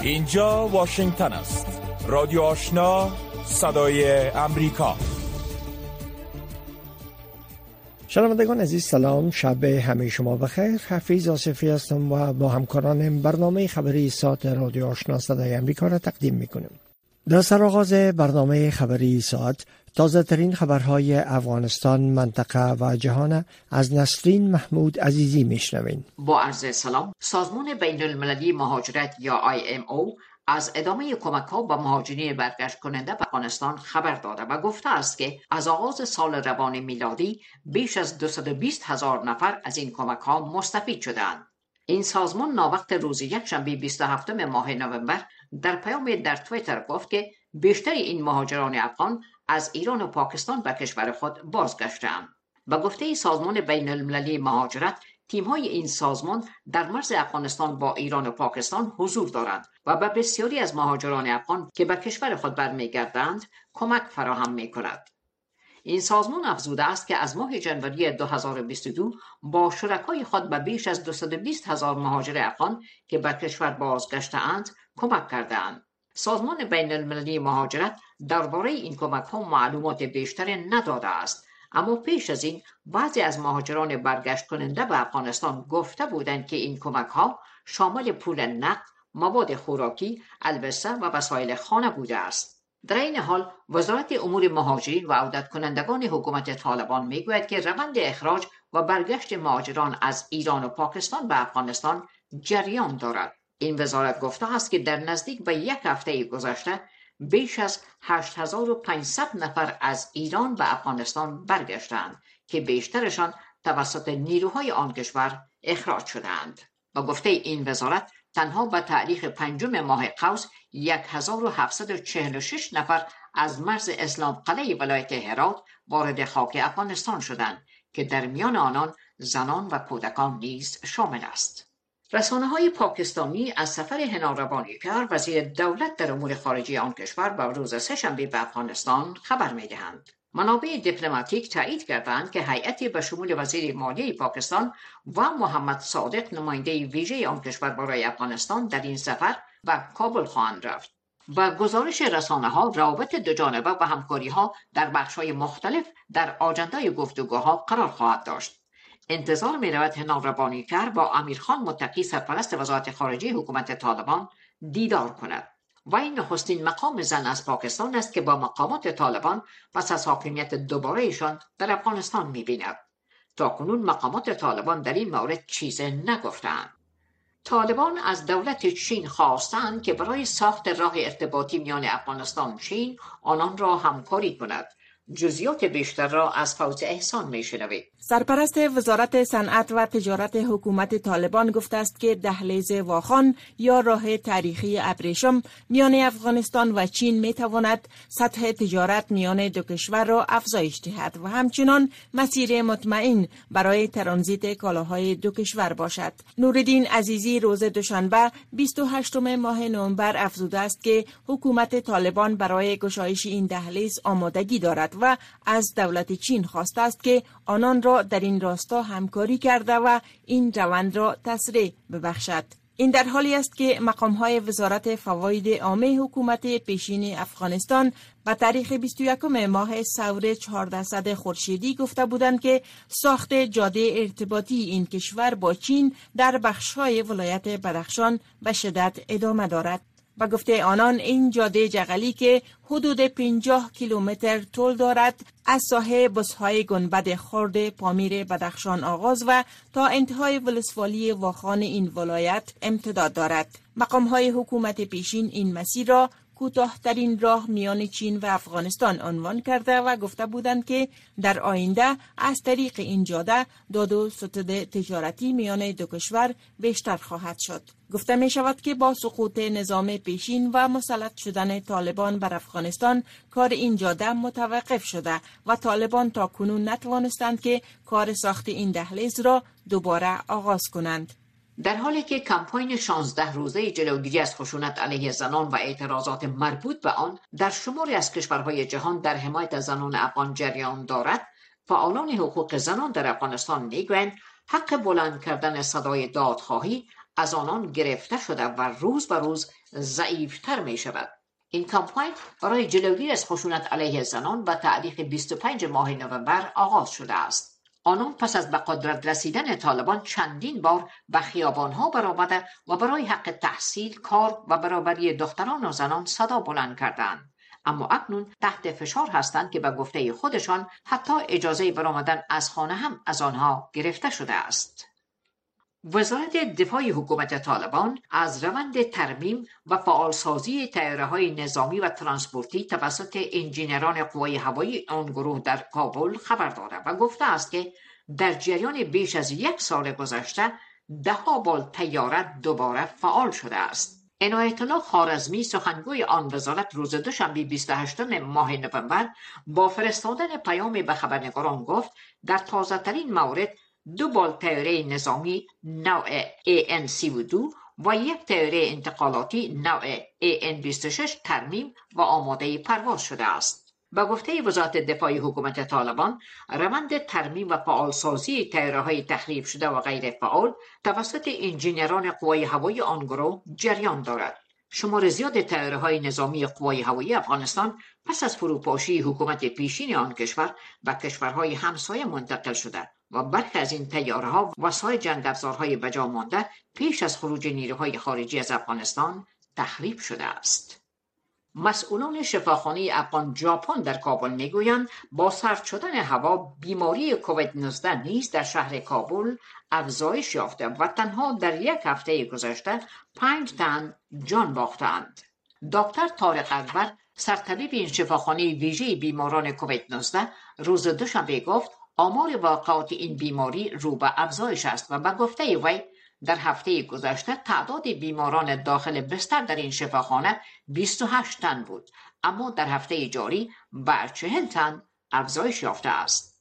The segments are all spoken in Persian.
اینجا واشنگتن است. رادیو آشنا صدای امریکا. شنوندگان عزیز سلام. شب همه شما بخیر. حفیظ آصفی هستم و با همکارانم برنامه خبری ساعت رادیو آشنا صدای امریکا را تقدیم می‌کنیم. در سرآغاز برنامه خبری ساعت تازه ترین خبرهای افغانستان منطقه و جهان از نسرین محمود عزیزی میشنوین با عرض سلام سازمان بین المللی مهاجرت یا IMO از ادامه کمک ها به مهاجرین برگشت کننده به افغانستان خبر داده و گفته است که از آغاز سال روان میلادی بیش از 220 هزار نفر از این کمک ها مستفید شدند. این سازمان ناوقت روز یکشنبه 27 ماه نوامبر در پیام در تویتر گفت که بیشتر این مهاجران افغان از ایران و پاکستان به کشور خود بازگشتند. به گفته سازمان بین المللی مهاجرت تیم های این سازمان در مرز افغانستان با ایران و پاکستان حضور دارند و به بسیاری از مهاجران افغان که به کشور خود برمیگردند کمک فراهم می کند. این سازمان افزوده است که از ماه جنوری 2022 با شرکای خود به بیش از 220 هزار مهاجر افغان که به کشور بازگشته اند کمک کرده اند. سازمان بین المللی مهاجرت درباره این کمک ها معلومات بیشتر نداده است. اما پیش از این بعضی از مهاجران برگشت کننده به افغانستان گفته بودند که این کمک ها شامل پول نقد مواد خوراکی البسه و وسایل خانه بوده است. در این حال وزارت امور مهاجرین و عودت کنندگان حکومت طالبان می‌گوید که روند اخراج و برگشت مهاجران از ایران و پاکستان به افغانستان جریان دارد. این وزارت گفته است که در نزدیک به یک هفته گذشته بیش از 8500 نفر از ایران به افغانستان برگشتند که بیشترشان توسط نیروهای آن کشور اخراج شدند. با گفته این وزارت تنها به تاریخ پنجم ماه قوس 1746 نفر از مرز اسلام قلعه ولایت هرات وارد خاک افغانستان شدند که در میان آنان زنان و کودکان نیز شامل است. رسانه های پاکستانی از سفر هنار کرد وزیر دولت در امور خارجی آن کشور به روز سهشنبه به افغانستان خبر می دهند. منابع دیپلماتیک تایید کردند که هیئتی به شمول وزیر مالیه پاکستان و محمد صادق نماینده ویژه آن کشور برای افغانستان در این سفر به کابل خواهند رفت و گزارش رسانه ها روابط دو جانبه و همکاری ها در بخش های مختلف در آجنده گفتگوها قرار خواهد داشت انتظار می رود هنال کر با امیرخان متقی سرپرست وزارت خارجه حکومت طالبان دیدار کند و این نخستین مقام زن از پاکستان است که با مقامات طالبان پس از حاکمیت دوباره ایشان در افغانستان می بیند. تا کنون مقامات طالبان در این مورد چیز نگفتند. طالبان از دولت چین خواستند که برای ساخت راه ارتباطی میان افغانستان و چین آنان را همکاری کند جزیات بیشتر را از فوز احسان می شنوید. سرپرست وزارت صنعت و تجارت حکومت طالبان گفته است که دهلیز واخان یا راه تاریخی ابریشم میان افغانستان و چین می تواند سطح تجارت میان دو کشور را افزایش دهد و همچنان مسیر مطمئن برای ترانزیت کالاهای دو کشور باشد. نوردین عزیزی روز دوشنبه 28 ماه نوامبر افزوده است که حکومت طالبان برای گشایش این دهلیز آمادگی دارد و از دولت چین خواسته است که آنان را در این راستا همکاری کرده و این روند را تسریع ببخشد. این در حالی است که مقام های وزارت فواید عامه حکومت پیشین افغانستان به تاریخ 21 ماه سور 1400 خورشیدی گفته بودند که ساخت جاده ارتباطی این کشور با چین در بخش های ولایت بدخشان به شدت ادامه دارد. و گفته آنان این جاده جغلی که حدود 50 کیلومتر طول دارد از ساحه بسهای گنبد خرد پامیر بدخشان آغاز و تا انتهای ولسوالی واخان این ولایت امتداد دارد. مقام های حکومت پیشین این مسیر را کوتاهترین راه میان چین و افغانستان عنوان کرده و گفته بودند که در آینده از طریق این جاده داد و ستد تجارتی میان دو کشور بیشتر خواهد شد. گفته می شود که با سقوط نظام پیشین و مسلط شدن طالبان بر افغانستان کار این جاده متوقف شده و طالبان تا کنون نتوانستند که کار ساخت این دهلیز را دوباره آغاز کنند. در حالی که کمپاین 16 روزه جلوگیری از خشونت علیه زنان و اعتراضات مربوط به آن در شماری از کشورهای جهان در حمایت از زنان افغان جریان دارد فعالان حقوق زنان در افغانستان می‌گویند حق بلند کردن صدای دادخواهی از آنان گرفته شده و روز به روز ضعیفتر می شود این کمپاین برای جلوگیری از خشونت علیه زنان و تعلیق 25 ماه نوامبر آغاز شده است. آنان پس از به قدرت رسیدن طالبان چندین بار به خیابانها برآمده و برای حق تحصیل کار و برابری دختران و زنان صدا بلند کردند. اما اکنون تحت فشار هستند که به گفته خودشان حتی اجازه برآمدن از خانه هم از آنها گرفته شده است. وزارت دفاع حکومت طالبان از روند ترمیم و فعالسازی تیاره های نظامی و ترانسپورتی توسط انجینران قوای هوایی آن گروه در کابل خبر دارد و گفته است که در جریان بیش از یک سال گذشته ده بال تیاره دوباره فعال شده است. عنایت الله خوارزمی سخنگوی آن وزارت روز دوشنبه 28 ماه نوامبر با فرستادن پیامی به خبرنگاران گفت در تازه ترین مورد دو بال تیاره نظامی نوع AN32 و یک تیاره انتقالاتی نوع AN26 ترمیم و آماده پرواز شده است. به گفته وزارت دفاع حکومت طالبان روند ترمیم و فعالسازی تیاره های تخریب شده و غیر فعال توسط انجینران قوای هوایی آن گروه جریان دارد شمار زیاد تیاره های نظامی قوای هوایی افغانستان پس از فروپاشی حکومت پیشین آن کشور به کشورهای همسایه منتقل شده و برخی از این تیاره ها وسای جنگ افزارهای بجا مانده پیش از خروج نیروهای خارجی از افغانستان تخریب شده است. مسئولان شفاخانه افغان ژاپن در کابل می‌گویند با سرد شدن هوا بیماری کووید 19 نیز در شهر کابل افزایش یافته و تنها در یک هفته گذشته پنج تن جان باختند. دکتر طارق اکبر سرطبیب این شفاخانه ویژه بیماران کووید 19 روز دوشنبه گفت آمار واقعات این بیماری رو به افزایش است و به گفته وی در هفته گذشته تعداد بیماران داخل بستر در این شفاخانه 28 تن بود اما در هفته جاری بر 40 تن افزایش یافته است.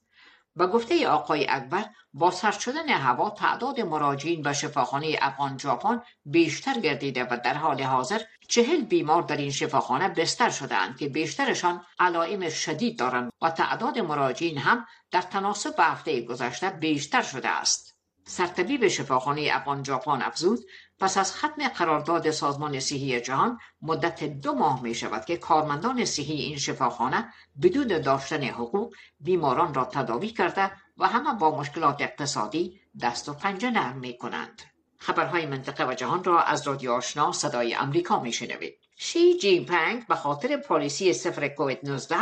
به گفته آقای اکبر با سرد شدن هوا تعداد مراجعین به شفاخانه افغان ژاپن بیشتر گردیده و در حال حاضر چهل بیمار در این شفاخانه بستر شدهاند که بیشترشان علائم شدید دارند و تعداد مراجعین هم در تناسب به هفته گذشته بیشتر شده است سرطبیب شفاخانه افغان ژاپن افزود پس از ختم قرارداد سازمان صحی جهان مدت دو ماه می شود که کارمندان صحی این شفاخانه بدون داشتن حقوق بیماران را تداوی کرده و همه با مشکلات اقتصادی دست و پنجه نرم می کنند. خبرهای منطقه و جهان را از رادیو آشنا صدای امریکا می شنوید. شی جین پنگ به خاطر پالیسی صفر کووید 19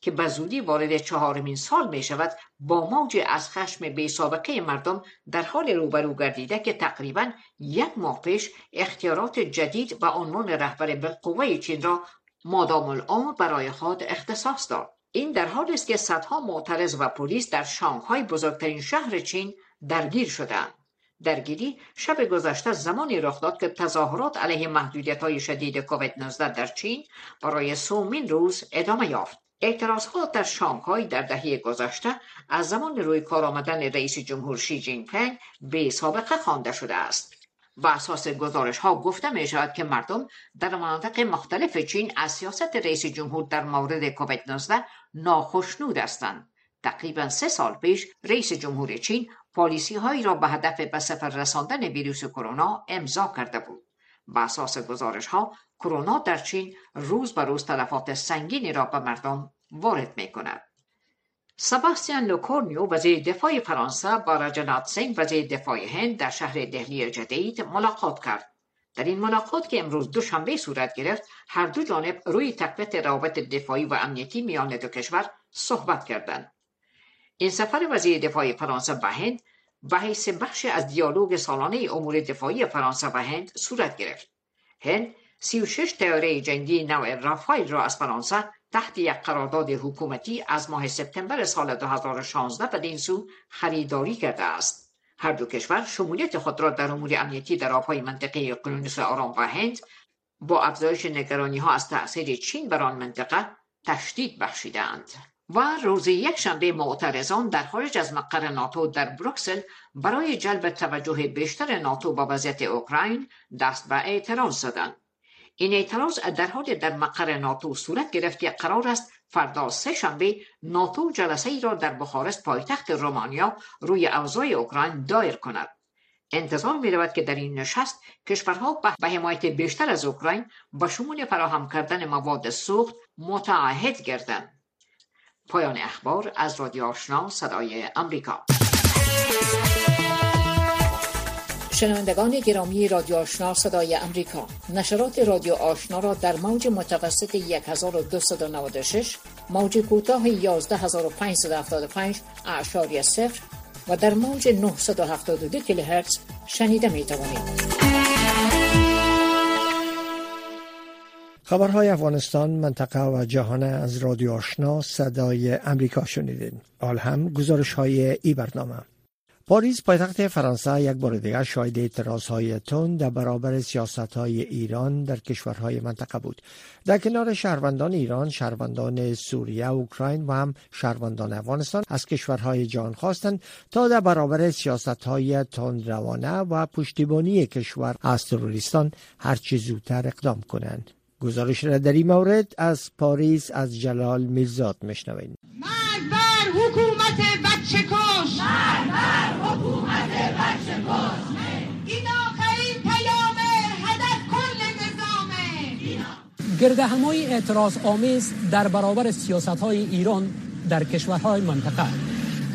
که به زودی وارد چهارمین سال می شود با موج از خشم بی سابقه مردم در حال روبرو گردیده که تقریبا یک ماه پیش اختیارات جدید و عنوان رهبر بالقوه چین را مادام العمر برای خود اختصاص داد این در حالی است که صدها معترض و پلیس در شانگهای بزرگترین شهر چین درگیر شدند درگیری شب گذشته زمانی رخ داد که تظاهرات علیه محدودیت های شدید کووید 19 در چین برای سومین روز ادامه یافت. اعتراضات در شانگهای در دهه گذشته از زمان روی کار آمدن رئیس جمهور شی جین پنگ به سابقه خوانده شده است. بر اساس گزارش ها گفته می شود که مردم در مناطق مختلف چین از سیاست رئیس جمهور در مورد کووید 19 ناخشنود هستند. تقریبا سه سال پیش رئیس جمهور چین پالیسی هایی را به هدف به صفر رساندن ویروس کرونا امضا کرده بود به اساس گزارش ها کرونا در چین روز به روز تلفات سنگینی را به مردم وارد می کند. سباستیان لوکورنیو وزیر دفاع فرانسه با راجنات سینگ وزیر دفاع هند در شهر دهلی جدید ملاقات کرد. در این ملاقات که امروز دوشنبه صورت گرفت هر دو جانب روی تقویت روابط دفاعی و امنیتی میان دو کشور صحبت کردند این سفر وزیر دفاع فرانسه به هند به حیث بخش از دیالوگ سالانه امور دفاعی فرانسه و هند صورت گرفت. هند 36 تیاره جنگی نوع رافایل را از فرانسه تحت یک قرارداد حکومتی از ماه سپتامبر سال 2016 بدین سو خریداری کرده است. هر دو کشور شمولیت خود را در امور امنیتی در آبهای منطقه اقیانوس آرام و هند با افزایش نگرانی ها از تأثیر چین بر آن منطقه تشدید بخشیدند و روز یکشنبه معترضان در خارج از مقر ناتو در بروکسل برای جلب توجه بیشتر ناتو با وضعیت اوکراین دست به اعتراض زدند. این اعتراض در حال در مقر ناتو صورت گرفت که قرار است فردا سه شنبه ناتو جلسه ای را در بخارست پایتخت رومانیا روی اوضاع اوکراین دایر کند. انتظار می رود که در این نشست کشورها به حمایت بیشتر از اوکراین با شمول فراهم کردن مواد سوخت متعهد گردند. پایان اخبار از رادیو آشنا صدای امریکا شنوندگان گرامی رادیو آشنا صدای امریکا نشرات رادیو آشنا را در موج متوسط 1296 موج کوتاه 11575 اعشاری صفر و در موج 972 کیلوهرتز شنیده می توانید. خبرهای افغانستان منطقه و جهان از رادیو آشنا صدای امریکا شنیدین. حال هم گزارش های ای برنامه. پاریس پایتخت فرانسه یک بار دیگر شاهد اعتراض های تند در برابر سیاست های ایران در کشورهای منطقه بود در کنار شهروندان ایران شهروندان سوریه اوکراین و هم شهروندان افغانستان از کشورهای جهان خواستند تا در برابر سیاست های تند روانه و پشتیبانی کشور از تروریستان هرچه زودتر اقدام کنند گزارش را در این مورد از پاریس از جلال میرزاد میشنوید. مرد بر حکومت بچه کش. مرد بر حکومت بچه کش. این آخرین پیام هدف کل نظامه گرده همای اعتراض آمیز در برابر سیاست های ایران در کشورهای منطقه.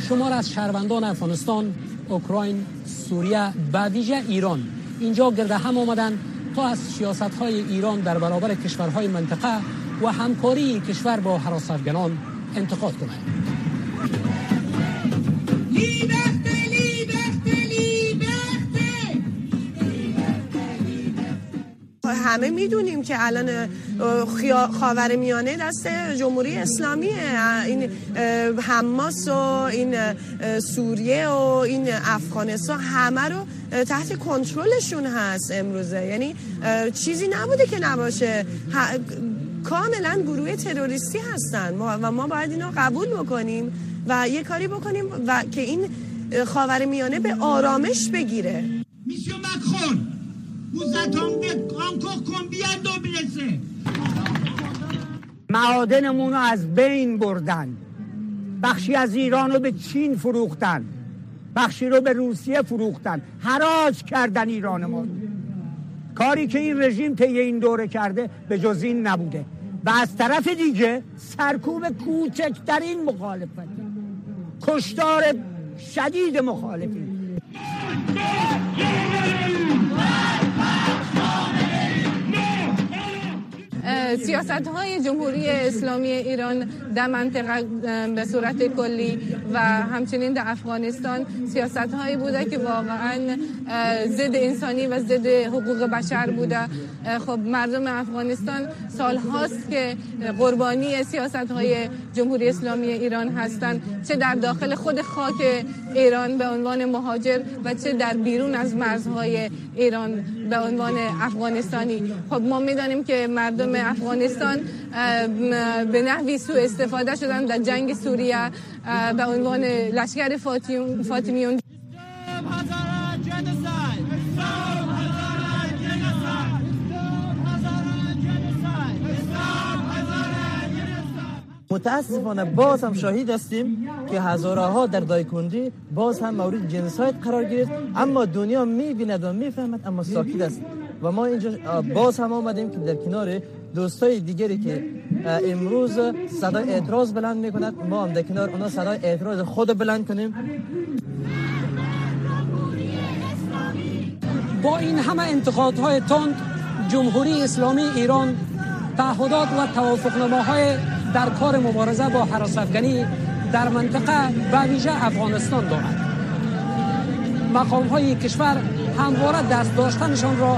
شمار از شهروندان افغانستان، اوکراین، سوریه و ویژه ایران اینجا گرده هم آمدند تا از سیاست های ایران در برابر کشورهای منطقه و همکاری کشور با حراس افغانان انتقاد کنند. همه می‌دونیم که الان خاور میانه دست جمهوری اسلامی این حماس و این سوریه و این افغانستان همه رو تحت کنترلشون هست امروزه. یعنی چیزی نبوده که نباشه. کاملا گروه تروریستی هستن. و ما باید اینو قبول بکنیم و یه کاری بکنیم و که این خاور میانه به آرامش بگیره. میسیو مکرون معادنمون رو از بین بردن. بخشی از ایران رو به چین فروختن. بخشی رو به روسیه فروختن. حراج کردن ایرانمون کاری که این رژیم طی این دوره کرده به جز این نبوده. و از طرف دیگه سرکوب کوچکترین مخالفت. کشتار شدید مخالفین. سیاست های جمهوری اسلامی ایران در منطقه به صورت کلی و همچنین در افغانستان سیاست هایی بوده که واقعا ضد انسانی و ضد حقوق بشر بوده. خب مردم افغانستان سال هاست که قربانی سیاست های جمهوری اسلامی ایران هستند. چه در داخل خود خاک ایران به عنوان مهاجر و چه در بیرون از مرزهای ایران به عنوان افغانستانی. خب ما می‌دانیم که مردم افغانستان به نحوی سو استفاده شدن در جنگ سوریه به عنوان لشکر فاطمیون متاسفانه باز هم شاهد هستیم که هزاره ها در دایکندی باز هم مورد جنسایت قرار گرفت اما دنیا می‌بیند و می‌فهمد اما ساکت است. و ما اینجا باز هم آمدیم که در کنار دوستای دیگری که امروز صدای اعتراض بلند می‌کند. ما هم در کنار اونا صدای اعتراض خود بلند کنیم. با این همه انتقادهای تند جمهوری اسلامی ایران تعهدات و توافقنامه‌های در کار مبارزه با حراس افغانی در منطقه و ویژه افغانستان دارد. مقام های کشور همواره دست داشتنشان را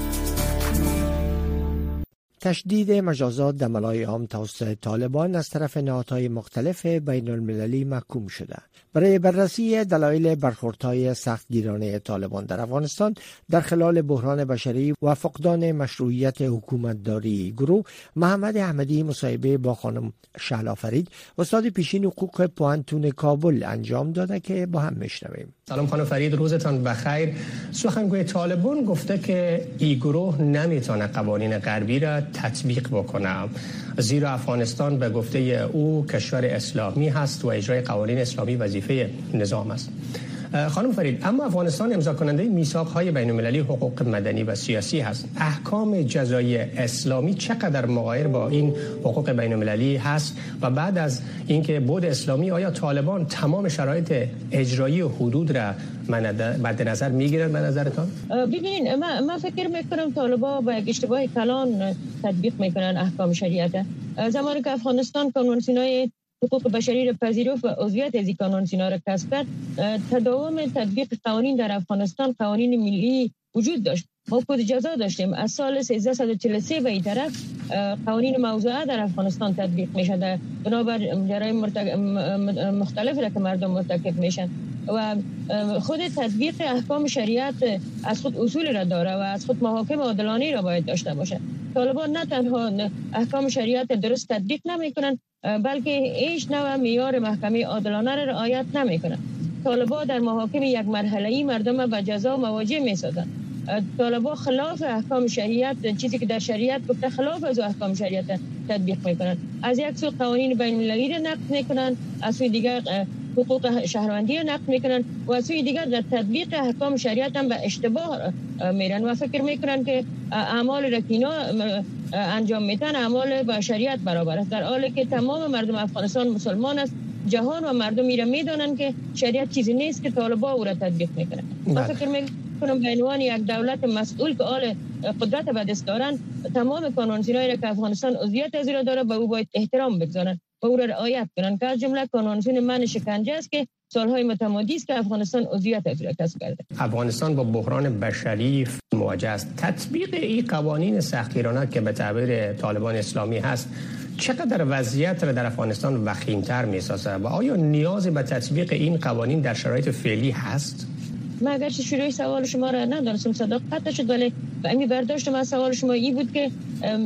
تشدید مجازات در ملای عام توسط طالبان از طرف نهادهای مختلف بین المللی محکوم شده. برای بررسی دلایل برخوردهای سختگیرانه طالبان در افغانستان در خلال بحران بشری و فقدان مشروعیت حکومتداری گروه محمد احمدی مصاحبه با خانم شهلا فرید استاد پیشین حقوق پوانتون کابل انجام داده که با هم میشنویم. سلام خانم فرید روزتان بخیر. سخنگوی طالبان گفته که این گروه نمی‌تونه قوانین غربی را تطبیق بکنه زیرا افغانستان به گفته او کشور اسلامی هست و اجرای قوانین اسلامی وظیفه نظام است. خانم فرید اما افغانستان امضا کننده میثاق های بین المللی حقوق مدنی و سیاسی هست. احکام جزایی اسلامی چقدر مغایر با این حقوق بین المللی هست؟ و بعد از اینکه بود اسلامی آیا طالبان تمام شرایط اجرایی حدود را مد نظر می‌گیرن به نظرتان؟ ببینین من, من فکر می‌کنم طالبا با یک اشتباه کلان تطبیق می‌کنن احکام شریعت. زمانی که افغانستان های حقوق بشری را پذیرفت و عضویت از این سینا را کسب کرد. تداوم تطبیق قوانین در افغانستان قوانین ملی وجود داشت. ما کود جزا داشتیم. از سال 1343 به این طرف قوانین موضوعه در افغانستان تطبیق می شده بنابر جرایم مختلف را که مردم مرتکب میشن. و خود تطبیق احکام شریعت از خود اصول را داره و از خود محاکم عادلانه را باید داشته باشه. طالبان نه تنها احکام شریعت درست تطبیق نمی کنن بلکه هیچ نوع میار محکمه عادلانه را رعایت نمی کنن طالبان در محاکم یک مرحله ای مردم به جزا مواجه می سازن طالبا خلاف احکام شریعت چیزی که در شریعت گفته خلاف از احکام شریعت تطبیق می‌کنن از یک سو قوانین بین المللی را نقض می‌کنن از سوی دیگر حقوق شهروندی را نقض می‌کنن و از سوی دیگر در تطبیق احکام شریعت هم به اشتباه میرن و فکر می‌کنن که اعمال رکینا انجام میتن اعمال با شریعت برابر است. در حالی که تمام مردم افغانستان مسلمان است جهان و مردم میره می‌دانن که شریعت چیزی نیست که طالبا او را تطبیق می‌کنن بله. فکر می‌کنم به عنوان یک دولت مسئول که آل قدرت به دست دارن تمام قانونسینایی را که افغانستان عضویت از داره به او باید احترام بگذارن. و او را رعایت کنن. که از جمله قانونسین من شکنجه است که سالهای متمادی است که افغانستان عضویت از کسب کرده. افغانستان با بحران بشری مواجه است. تطبیق این قوانین سختگیرانه که به تعبیر طالبان اسلامی هست چقدر وضعیت را در افغانستان وخیمتر می سازه و آیا نیاز به تطبیق این قوانین در شرایط فعلی هست؟ من اگرچه شروع سوال شما را ندارستم صداقت شد ولی امی برداشت از سوال شما ای بود که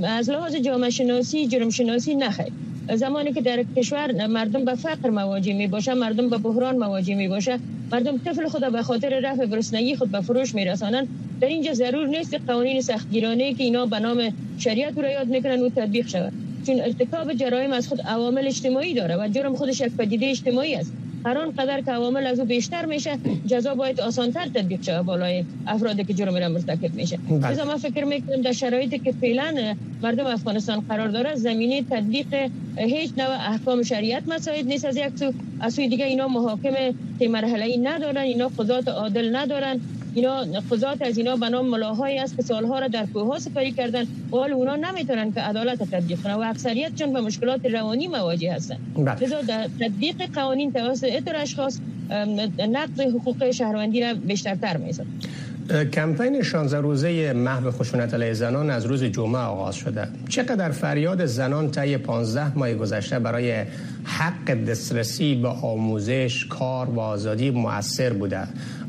از لحاظ جامعه شناسی جرم شناسی نخیر. زمانی که در کشور مردم به فقر مواجه می باشه مردم به بحران مواجه می باشه مردم طفل خود به خاطر رفع گرسنگی خود به فروش می رسانن در اینجا ضرور نیست قوانین سختگیرانه که اینا به نام شریعت رو یاد می‌کنن و تطبیق شود. چون ارتکاب جرایم از خود عوامل اجتماعی داره و جرم خودش یک پدیده اجتماعی است. هر قدر که عوامل از او بیشتر میشه جزا باید آسانتر تطبیق شود بالای افرادی که جرم را مرتکب میشه. بله. لذا من فکر می‌کنم در شرایطی که فعلا مردم افغانستان قرار داره زمینه تطبیق هیچ نوع احکام شریعت مساعد نیست از یک سو. از سوی دیگه اینا محاکم مرحله ای ندارن اینا قضات عادل ندارن. اینا قضات از اینا به نام ملاهایی است که سالها را در کوه سپری کردن و حال اونا نمی‌تونن که عدالت تطبیق کنن و اکثریت چون به مشکلات روانی مواجه هستن بله. لذا در تطبیق قوانین توسط اتر اشخاص نقض حقوق شهروندی را بیشترتر میزن کمپین 16 روزه محو خشونت علیه زنان از روز جمعه آغاز شده. چقدر فریاد زنان طی 15 ماه گذشته برای حق دسترسی به آموزش کار و آزادی مؤثر بوده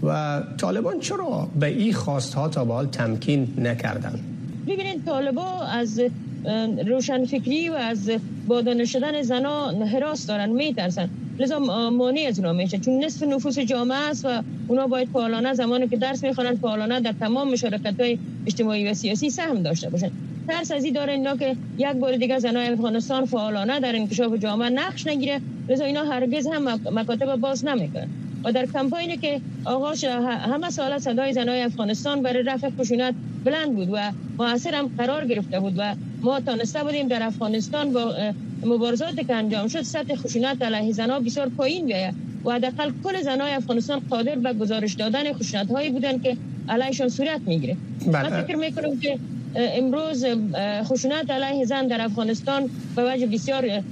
و طالبان چرا به این خواستها تا به حال تمکین نکردند؟ ببینید طالبان از روشنفکری و از بادانه شدن زنان حراس دارن میترسن. لذا مانع از اونا میشه. چون نصف نفوس جامعه است و اونا باید پالانه زمانی که درس می‌خوانند پالانه در تمام مشارکت های اجتماعی و سیاسی سهم داشته باشند ترس از این داره اینا که یک بار دیگه زنای افغانستان فعالانه در انکشاف جامعه نقش نگیره. لذا اینا هرگز هم مکاتب باز نمی‌کنن. و در کمپاینی که آغاز همه سال صدای زنای افغانستان برای رفع خشونت بلند بود و موثر هم قرار گرفته بود و ما تانسته بودیم در افغانستان با مبارزات که انجام شد سطح خشونت علیه زنان بسیار پایین بیاید و حداقل کل زنای افغانستان قادر به گزارش دادن خشونت هایی بودن که علیهشان صورت می‌گیره بله. من فکر می‌کنم که امروز خشونت علیه زن در افغانستان به وجه بسیار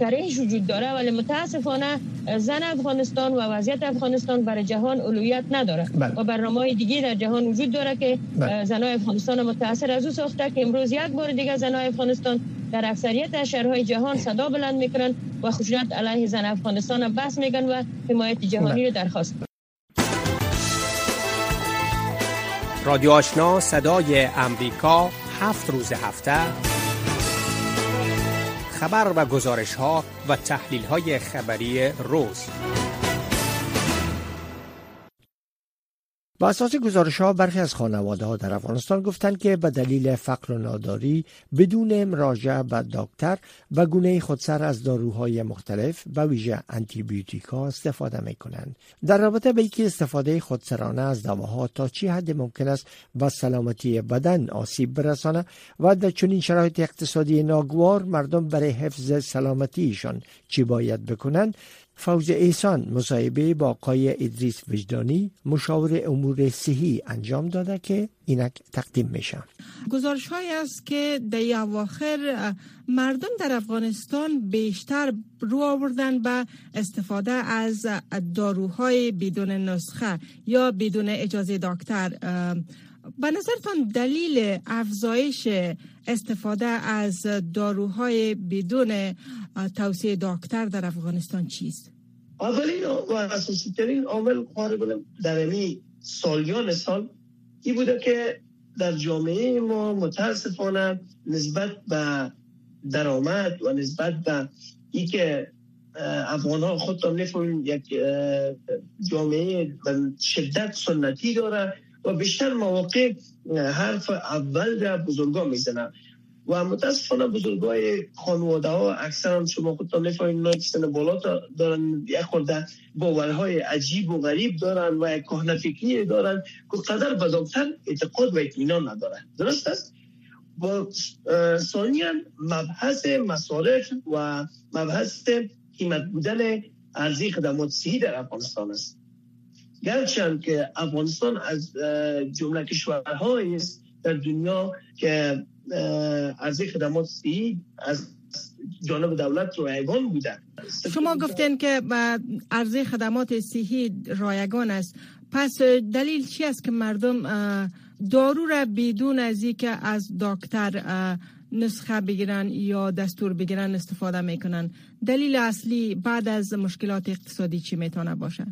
کریش وجود داره ولی متاسفانه زن افغانستان و وضعیت افغانستان برای جهان اولویت نداره بله. و برنامه دیگه در جهان وجود داره که بله. زنای افغانستان متاثر از او ساخته که امروز یک بار دیگه زنای افغانستان در اکثریت شهرهای جهان صدا بلند می‌کنن و خشونت علیه زن افغانستان بس میگن و حمایت جهانی رو درخواست رادیو آشنا صدای امریکا هفت روز هفته. خبر و گزارش ها و تحلیل های خبری روز. با اساس گزارش ها برخی از خانواده ها در افغانستان گفتند که به دلیل فقر و ناداری بدون مراجعه به دکتر و گونه خودسر از داروهای مختلف به ویژه انتی بیوتیک ها استفاده می کنند در رابطه به اینکه استفاده خودسرانه از دواها تا چی حد ممکن است به سلامتی بدن آسیب برسانه و در چنین شرایط اقتصادی ناگوار مردم برای حفظ سلامتیشان چی باید بکنند فوز ایسان مصاحبه با آقای ادریس وجدانی مشاور امور صحی انجام داده که اینک تقدیم میشه. گزارش های است که در اواخر مردم در افغانستان بیشتر رو آوردن به استفاده از داروهای بدون نسخه یا بدون اجازه دکتر. به نظرتان دلیل افزایش استفاده از داروهای بدون توصیه دکتر در افغانستان چیست؟ اولین و اساسی ترین عامل در این سالیان سال این بوده که در جامعه ما متاسفانه نسبت به درآمد و نسبت به ای که افغان ها خودتان نفهمیم یک جامعه شدت سنتی داره و بیشتر مواقع حرف اول را بزرگا می‌زنن و متاسفانه بزرگای خانواده ها اکثرا شما خودتان نفهمید اینا سن بالا دارن یک خورده باورهای عجیب و غریب دارن و یک کهنه فکری دارن که قدر به دکتر اعتقاد و اطمینان ندارن. درست است؟ و ثانیا مبحث مصارف و مبحث قیمت بودن ارزی خدمات صحی در افغانستان است. گرچند که افغانستان از جمله کشورهایی است در دنیا که ارزی خدمات سی از جانب دولت رایگان بودن شما گفتین که ارزی خدمات صحی رایگان است. پس دلیل چی است که مردم دارو را بدون از که از دکتر نسخه بگیرن یا دستور بگیرن استفاده می‌کنن؟ دلیل اصلی بعد از مشکلات اقتصادی چی می‌تونه باشه؟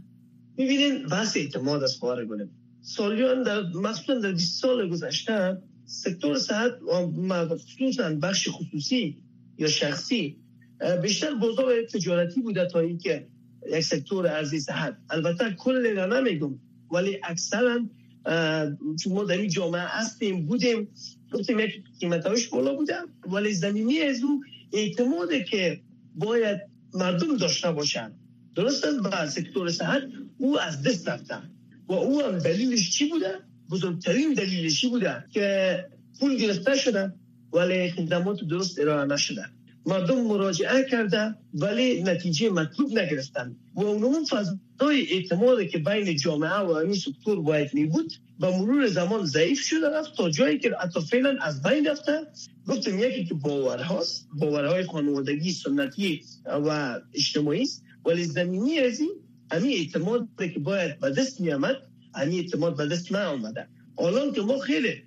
می‌بینین بحث اعتماد از خواهر گونه. سالیان در مخصوصا در 20 سال گذشته سکتور صحت خصوصا بخش خصوصی یا شخصی بیشتر بازار تجارتی بوده تا اینکه یک سکتور ارزی صحت. البته کل را نمیگم ولی اکثرا چون ما در این جامعه هستیم بودیم گفتیم یک قیمتاش بالا بوده ولی زمینی از او اعتماده که باید مردم داشته باشند درست است به سکتور صحت او از دست رفته و او هم دلیلش چی بوده؟ بزرگترین دلیلشی بوده؟ که پول گرفته شده ولی خدمات درست ارائه نشده مردم مراجعه کرده ولی نتیجه مطلوب نگرفتن. و اون فضای اعتماد که بین جامعه و همین سکتور باید می بود به مرور زمان ضعیف شده رفت تا جایی که حتی فعلا از بین رفته. گفتم یکی که باورهاست باورهای خانوادگی سنتی و اجتماعی است. ولی زمینی از این همین اعتماد که باید به دست می آمد همین اعتماد به دست من آمده که ما خیلی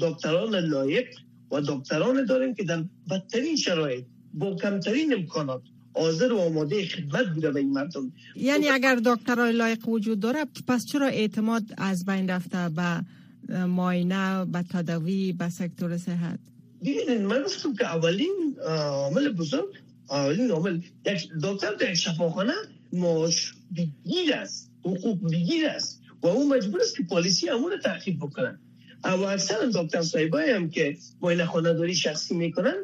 دکتران لایق و دکتران داریم که در بدترین شرایط با کمترین امکانات حاضر و آماده خدمت بوده به این مردم یعنی اگر دکترای لایق وجود داره پس چرا اعتماد از بین رفته به ماینه به تداوی به سکتور صحت ببینید من گفتم که اولین عامل بزرگ اولین عامل یک دکتر در شفاخانه معاش بگیر است حقوق بگیر است. و اون مجبور است که پالیسی امور تعقیب بکنن. اما اکثر دکتر صاحبایی هم که معاینه خانه شخصی می‌کنن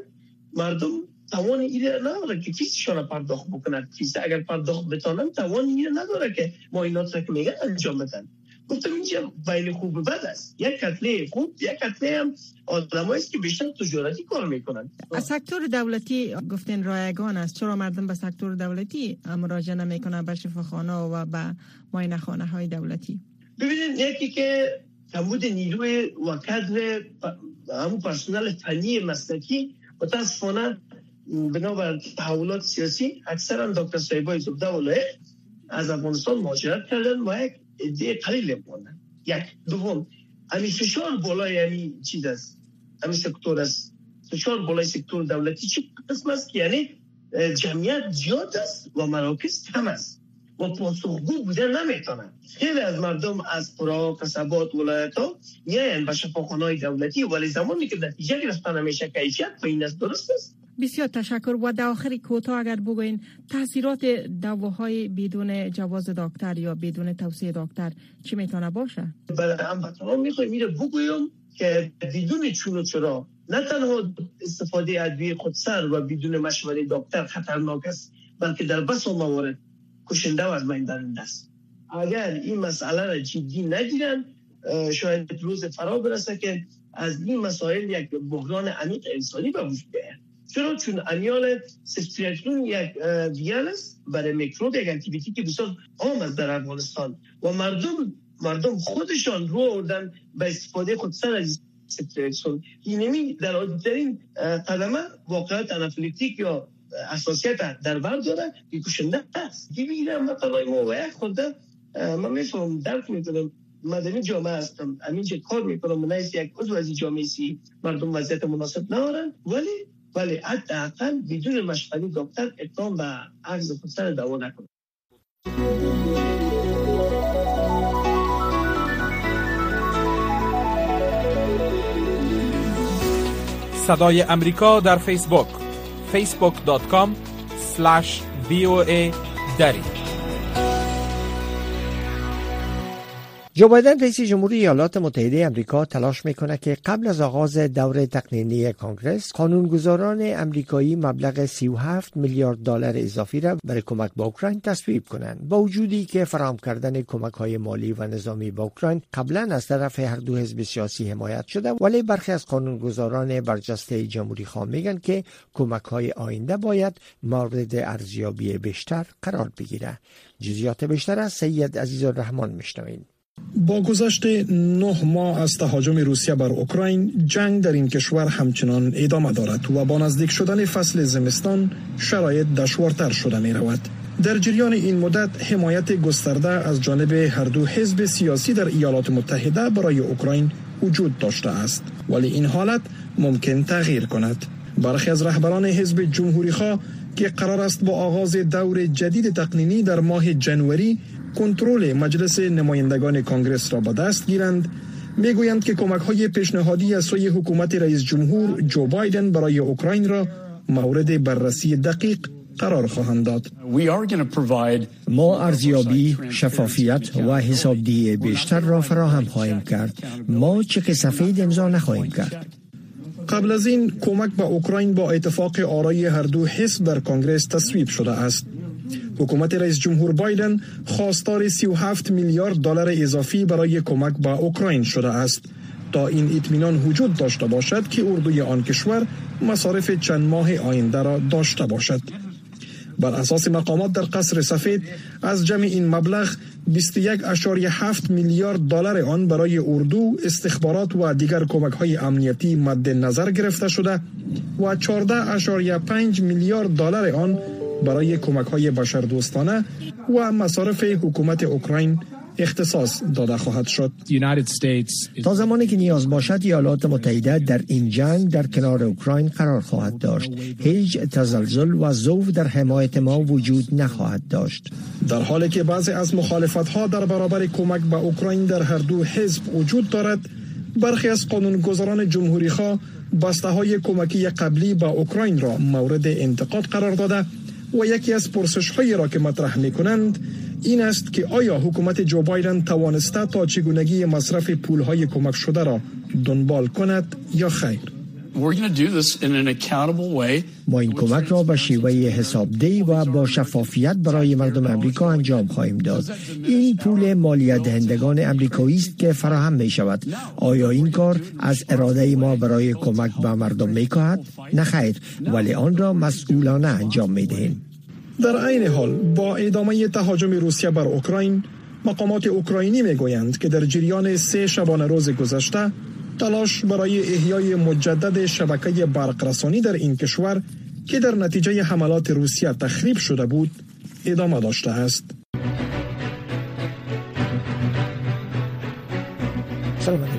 مردم توان ایره نداره که فیسشان پرداخت بکنن. فیس اگر پرداخت بتانن توان ایره نداره که معاینات را که میگن انجام بدن. گفتم اینجا بین خوب و بد است یک کتله خوب یک کتله هم آدم است که بیشتر تجارتی کار می‌کنن از سکتور دولتی گفتین رایگان است چرا مردم به سکتور دولتی مراجعه نمی‌کنن به شفاخانه و به معاینه خانه های دولتی ببینید یکی که کمبود نیروی و کادر همون پرسنل فنی مسلکی متاسفانه بنابر تحولات سیاسی اکثرا دکتر صاحبای زبده و از افغانستان مهاجرت کردن و یک عده قلیل ماندن یک دوم امی فشار بالای امی چیز است؟ امی سکتور است. فشار بالای سکتور دولتی چی قسم است؟ که یعنی جمعیت زیاد است و مراکز کم است. و پاسخگو بوده نمی‌تونن. خیلی از مردم از قرا قصبات ولایت ها میاین به شفاخانه دولتی ولی زمانی که نتیجه گرفتن همیشه کیفیت این است درست است. بسیار تشکر و در آخر کوتاه اگر بگوین تاثیرات دواهای بدون جواز دکتر یا بدون توصیه دکتر چی می‌تونه باشه؟ برای هموطنان می‌خوایم. میره بگویم که بدون چون و چرا نه تنها استفاده ادویه خودسر و بدون مشوره دکتر خطرناک است بلکه در بس موارد کشنده و از بین است. اگر این مسئله را جدی نگیرن شاید روز فرا برسه که از این مسائل یک بحران عمیق انسانی به وجود بیاید. چرا چون امیال سفتریتون یک ویال است برای میکروب یک انتیبیوتیک که بسیار عام است در افغانستان و مردم مردم خودشان رو آوردن به استفاده خودسر از سفتریتون اینمی در عادیترین قدمه واقعیت انافلیتیک یا اساسیت در بر داره که کشنده است که بگیرم مثلا ما و یک خورده من میفهم درک می‌کنم مدنی جامعه هستم همین چه کار می‌کنم من یک عضو از جامعه سی مردم وضعیت مناسب ندارن ولی ولی حداقل بدون مشغلی دکتر اقدام به عرض خودسر دوا نکنه. صدای امریکا در فیسبوک facebook.com slash voa دری. جو بایدن رئیس جمهوری ایالات متحده امریکا تلاش می‌کنه که قبل از آغاز دور تقنینی کانگرس قانونگذاران امریکایی مبلغ 37 میلیارد دلار اضافی را برای کمک به اوکراین تصویب کنند. با وجودی که فراهم کردن کمک های مالی و نظامی به اوکراین قبلا از طرف هر دو حزب سیاسی حمایت شده ولی برخی از قانونگذاران برجسته جمهوری خواه میگن که کمک های آینده باید مورد ارزیابی بیشتر قرار بگیره جزیات بیشتر از سید عزیز الرحمن میشنویم با گذشت نه ماه از تهاجم روسیه بر اوکراین جنگ در این کشور همچنان ادامه دارد و با نزدیک شدن فصل زمستان شرایط دشوارتر شده می رود. در جریان این مدت حمایت گسترده از جانب هر دو حزب سیاسی در ایالات متحده برای اوکراین وجود داشته است ولی این حالت ممکن تغییر کند برخی از رهبران حزب جمهوری خواه که قرار است با آغاز دور جدید تقنینی در ماه جنوری کنترل مجلس نمایندگان کانگرس را به دست گیرند می‌گویند که کمک های پیشنهادی از سوی حکومت رئیس جمهور جو بایدن برای اوکراین را مورد بررسی دقیق قرار خواهند داد. ما ارزیابی شفافیت و حسابدهی بیشتر را فراهم خواهیم کرد. ما چک سفید امضا نخواهیم کرد. قبل از این کمک به اوکراین با اتفاق آرای هر دو حزب در کانگرس تصویب شده است. حکومت رئیس جمهور بایدن خواستار 37 میلیارد دلار اضافی برای کمک به اوکراین شده است. تا این اطمینان وجود داشته باشد که اردوی آن کشور مصارف چند ماه آینده را داشته باشد. بر اساس مقامات در قصر سفید از جمع این مبلغ 21.7 میلیارد دلار آن برای اردو استخبارات و دیگر کمک های امنیتی مد نظر گرفته شده و 14.5 میلیارد دلار آن برای کمک های بشردوستانه و مصارف حکومت اوکراین اختصاص داده خواهد شد. تا زمانی که نیاز باشد ایالات متحده در این جنگ در کنار اوکراین قرار خواهد داشت. هیچ تزلزل و زوف در حمایت ما وجود نخواهد داشت. در حالی که بعضی از مخالفت ها در برابر کمک به اوکراین در هر دو حزب وجود دارد برخی از قانونگذاران جمهوری خواه بسته های کمکی قبلی به اوکراین را مورد انتقاد قرار داده و یکی از پرسش هایی را که مطرح می کنند این است که آیا حکومت جو بایدن توانسته تا چگونگی مصرف پول های کمک شده را دنبال کند یا خیر؟ ما این کمک را به شیوه حسابدهی و با شفافیت برای مردم امریکا انجام خواهیم داد. این پول مالیت دهندگان امریکایی است که فراهم می شود آیا این کار از اراده ما برای کمک به مردم می کهد؟ نه خیر ولی آن را مسئولانه انجام می دهیم در عین حال با ادامه تهاجم روسیه بر اوکراین مقامات اوکراینی می گویند که در جریان سه شبانه روز گذشته تلاش برای احیای مجدد شبکه برق رسانی در این کشور که در نتیجه حملات روسیه تخریب شده بود ادامه داشته است.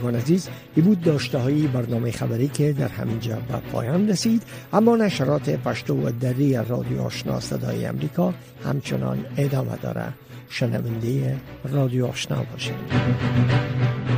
شنوندگان عزیز ای بود داشته های برنامه خبری که در همینجا به پایان رسید اما نشرات پشتو و دری رادیو آشنا صدای امریکا همچنان ادامه داره. شنونده رادیو آشنا باشید.